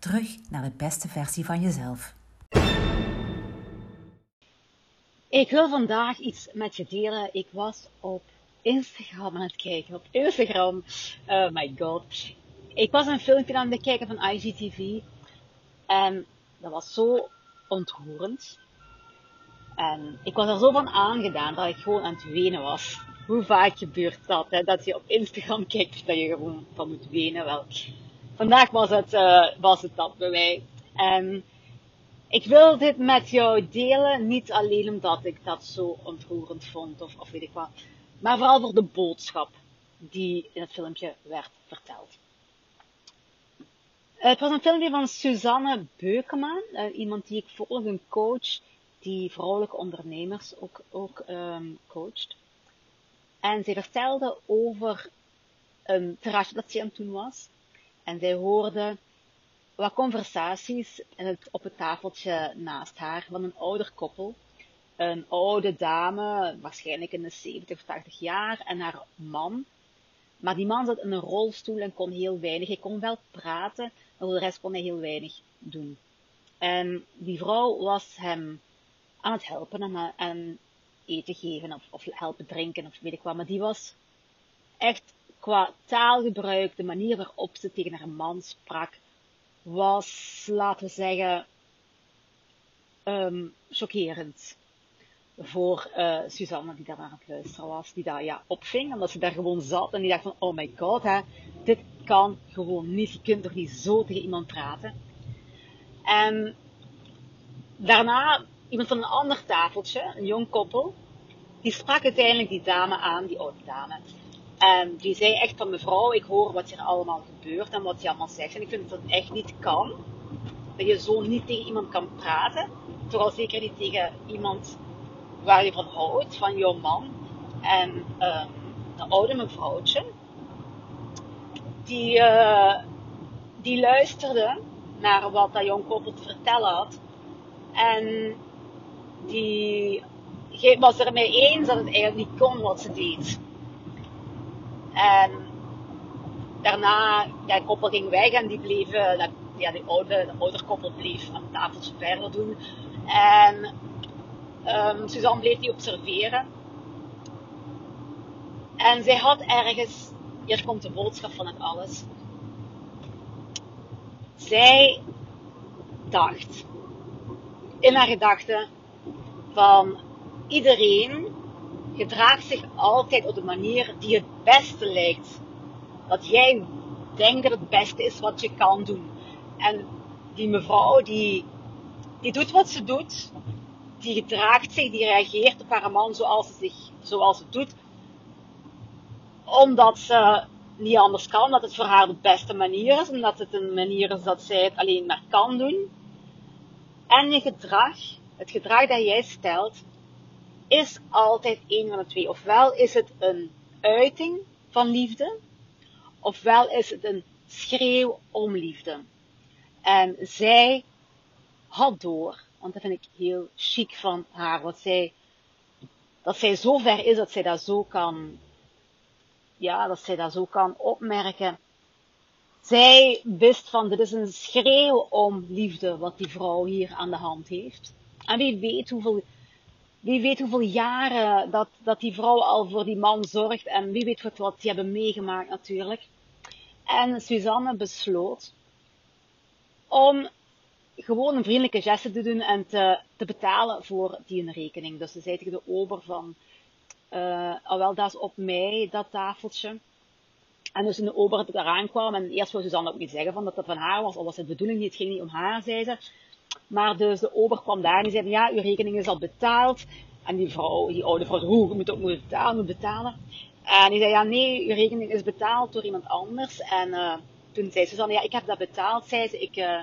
Terug naar de beste versie van jezelf. Ik wil vandaag iets met je delen. Ik was op Instagram aan het kijken. Op Instagram. Oh my god. Ik was een filmpje aan het kijken van IGTV. En dat was zo ontroerend. En ik was er zo van aangedaan dat ik gewoon aan het wenen was. Hoe vaak gebeurt dat? Hè? Dat je op Instagram kijkt dat je gewoon van moet wenen. Wel, vandaag was het, uh, was het dat bij mij. En ik wil dit met jou delen. Niet alleen omdat ik dat zo ontroerend vond of, of weet ik wat. Maar vooral voor de boodschap die in het filmpje werd verteld. Het was een filmpje van Suzanne Beukema, uh, iemand die ik volg, een coach die vrouwelijke ondernemers ook, ook um, coacht. En zij vertelde over een terrasje dat ze aan het doen was. En zij hoorde wat conversaties het, op het tafeltje naast haar van een ouder koppel. Een oude dame, waarschijnlijk in de 70 of 80 jaar, en haar man. Maar die man zat in een rolstoel en kon heel weinig. Hij kon wel praten, maar voor de rest kon hij heel weinig doen. En die vrouw was hem aan het helpen en, en eten geven of, of helpen drinken of weet ik wat. Maar die was echt qua taalgebruik, de manier waarop ze tegen haar man sprak, was, laten we zeggen, um, chockerend. Voor uh, Suzanne, die daar aan het luisteren was, die daar ja, opving, omdat ze daar gewoon zat en die dacht van, oh my god, hè, dit kan gewoon niet. Je kunt toch niet zo tegen iemand praten. En daarna iemand van een ander tafeltje, een jong koppel, die sprak uiteindelijk die dame aan, die oude dame. En die zei echt van mevrouw, ik hoor wat er allemaal gebeurt en wat je allemaal zegt. En ik vind dat het echt niet kan. Dat je zo niet tegen iemand kan praten. Vooral zeker niet tegen iemand waar je van houdt, van jouw man. En um, een oude mevrouwtje. Die, uh, die luisterde naar wat dat jong koppel te vertellen had. En die was er mee eens dat het eigenlijk niet kon wat ze deed. En daarna, ja, de koppel ging weg en die bleef, ja, die oude, de ouder koppel bleef aan het tafeltje verder doen. En um, Suzanne bleef die observeren. En zij had ergens, hier komt de boodschap van het alles. Zij dacht, in haar gedachten, van iedereen gedraagt zich altijd op de manier die het beste lijkt. Dat jij denkt dat het beste is wat je kan doen. En die mevrouw, die, die doet wat ze doet. Die gedraagt zich, die reageert op haar man zoals ze, zich, zoals ze doet. Omdat ze niet anders kan, dat het voor haar de beste manier is. Omdat het een manier is dat zij het alleen maar kan doen. En je gedrag het gedrag dat jij stelt, is altijd een van de twee. Ofwel is het een uiting van liefde, ofwel is het een schreeuw om liefde. En zij had door, want dat vind ik heel chic van haar, wat zij, dat zij zo ver is dat zij dat zo kan, ja, dat zij dat zo kan opmerken. Zij wist van, dit is een schreeuw om liefde wat die vrouw hier aan de hand heeft. En wie weet hoeveel, wie weet hoeveel jaren dat, dat die vrouw al voor die man zorgt. En wie weet wat, wat die hebben meegemaakt natuurlijk. En Suzanne besloot om gewoon een vriendelijke geste te doen en te, te betalen voor die rekening. Dus ze zei tegen de ober van, uh, al wel, dat is op mij, dat tafeltje. En dus in de ober eraan kwam, en eerst wou Suzanne ook niet zeggen van dat dat van haar was, al was het bedoeling niet, het ging niet om haar, zei ze. Maar dus de ober kwam daar en die zei, ja, uw rekening is al betaald. En die vrouw, die oude vrouw, hoe, je moet ook moet betalen, moet betalen. En die zei, ja, nee, uw rekening is betaald door iemand anders. En uh, toen zei ze dan, ja, ik heb dat betaald, zei ze, ik, uh,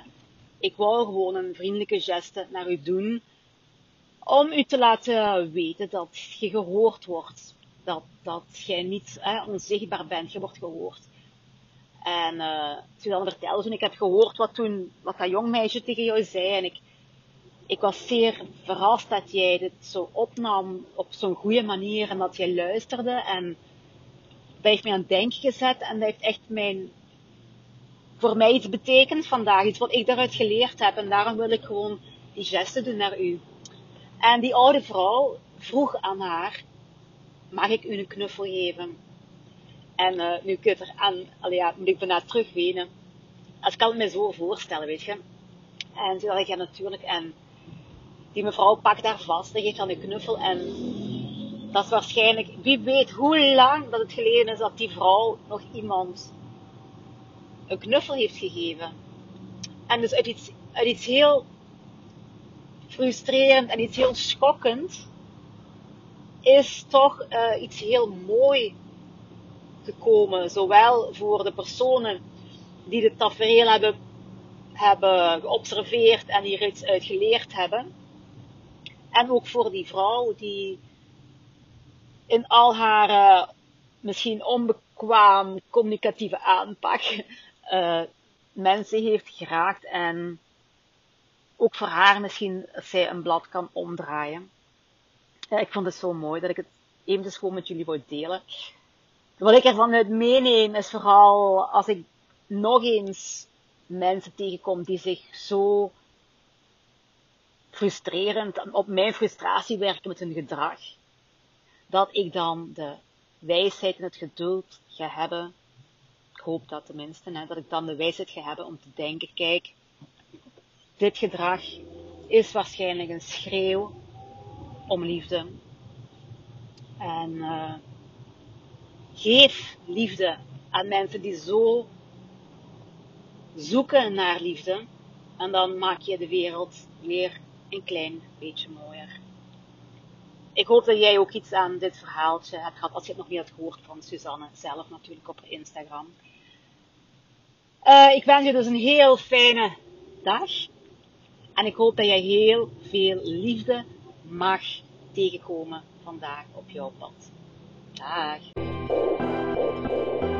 ik wou gewoon een vriendelijke geste naar u doen. Om u te laten weten dat je gehoord wordt. Dat, dat jij niet onzichtbaar bent, je wordt gehoord. En uh, toen dan vertelde toen ik heb gehoord wat toen, wat dat jong meisje tegen jou zei. En ik, ik was zeer verrast dat jij dit zo opnam op zo'n goede manier en dat jij luisterde. En dat heeft mij aan het denken gezet en dat heeft echt mijn, voor mij iets betekend vandaag. Iets wat ik daaruit geleerd heb. En daarom wil ik gewoon die gesten doen naar u. En die oude vrouw vroeg aan haar, mag ik u een knuffel geven? En uh, nu je er aan, allee, ja, moet ik bijna terugwenen. Als ik kan me zo voorstellen, weet je. En toen dacht ik, ja natuurlijk. En die mevrouw pakt daar vast en geeft dan een knuffel. En dat is waarschijnlijk, wie weet hoe lang dat het geleden is dat die vrouw nog iemand een knuffel heeft gegeven. En dus uit iets, heel frustrerend en iets heel schokkend is toch uh, iets heel mooi gekomen. Zowel voor de personen die het tafereel hebben, hebben geobserveerd en hier iets uit geleerd hebben. En ook voor die vrouw die in al haar uh, misschien onbekwaam communicatieve aanpak uh, mensen heeft geraakt en ook voor haar misschien zij een blad kan omdraaien. Ja, ik vond het zo mooi dat ik het eventjes gewoon met jullie wou delen. Wat ik ervan uit meeneem is vooral als ik nog eens mensen tegenkom die zich zo frustrerend, op mijn frustratie werken met hun gedrag, dat ik dan de wijsheid en het geduld ga hebben, ik hoop dat tenminste, hè, dat ik dan de wijsheid ga hebben om te denken, kijk, dit gedrag is waarschijnlijk een schreeuw om liefde. En uh, Geef liefde aan mensen die zo zoeken naar liefde. En dan maak je de wereld weer een klein beetje mooier. Ik hoop dat jij ook iets aan dit verhaaltje hebt gehad, als je het nog niet had gehoord van Suzanne zelf natuurlijk op Instagram. Uh, ik wens je dus een heel fijne dag. En ik hoop dat jij heel veel liefde mag tegenkomen vandaag op jouw pad. Dag. Thank you.